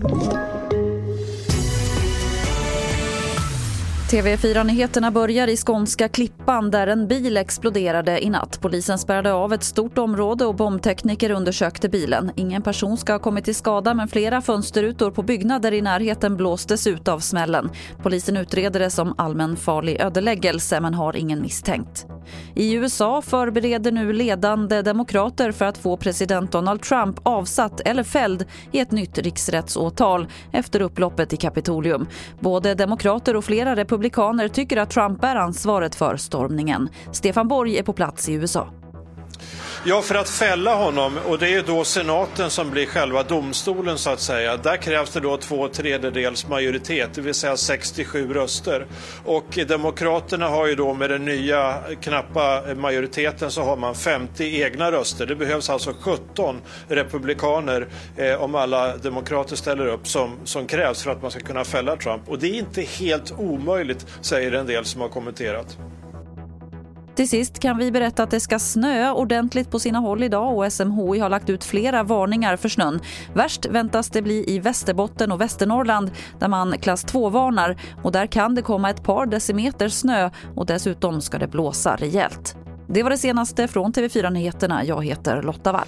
Thank you. TV4-nyheterna börjar i skånska Klippan där en bil exploderade i natt. Polisen spärrade av ett stort område och bombtekniker undersökte bilen. Ingen person ska ha kommit till skada men flera fönsterrutor på byggnader i närheten blåstes ut av smällen. Polisen utreder det som allmänfarlig ödeläggelse men har ingen misstänkt. I USA förbereder nu ledande demokrater för att få president Donald Trump avsatt eller fälld i ett nytt riksrättsåtal efter upploppet i Kapitolium. Både demokrater och flera republikaner tycker att Trump bär ansvaret för stormningen. Stefan Borg är på plats i USA. Ja, för att fälla honom, och det är ju då senaten som blir själva domstolen så att säga. Där krävs det då två tredjedels majoritet, det vill säga 67 röster. Och Demokraterna har ju då med den nya knappa majoriteten så har man 50 egna röster. Det behövs alltså 17 republikaner eh, om alla demokrater ställer upp som, som krävs för att man ska kunna fälla Trump. Och det är inte helt omöjligt, säger en del som har kommenterat. Till sist kan vi berätta att det ska snöa ordentligt på sina håll idag och SMHI har lagt ut flera varningar för snön. Värst väntas det bli i Västerbotten och Västernorrland där man klass 2-varnar och där kan det komma ett par decimeter snö och dessutom ska det blåsa rejält. Det var det senaste från TV4 Nyheterna. Jag heter Lotta Wall.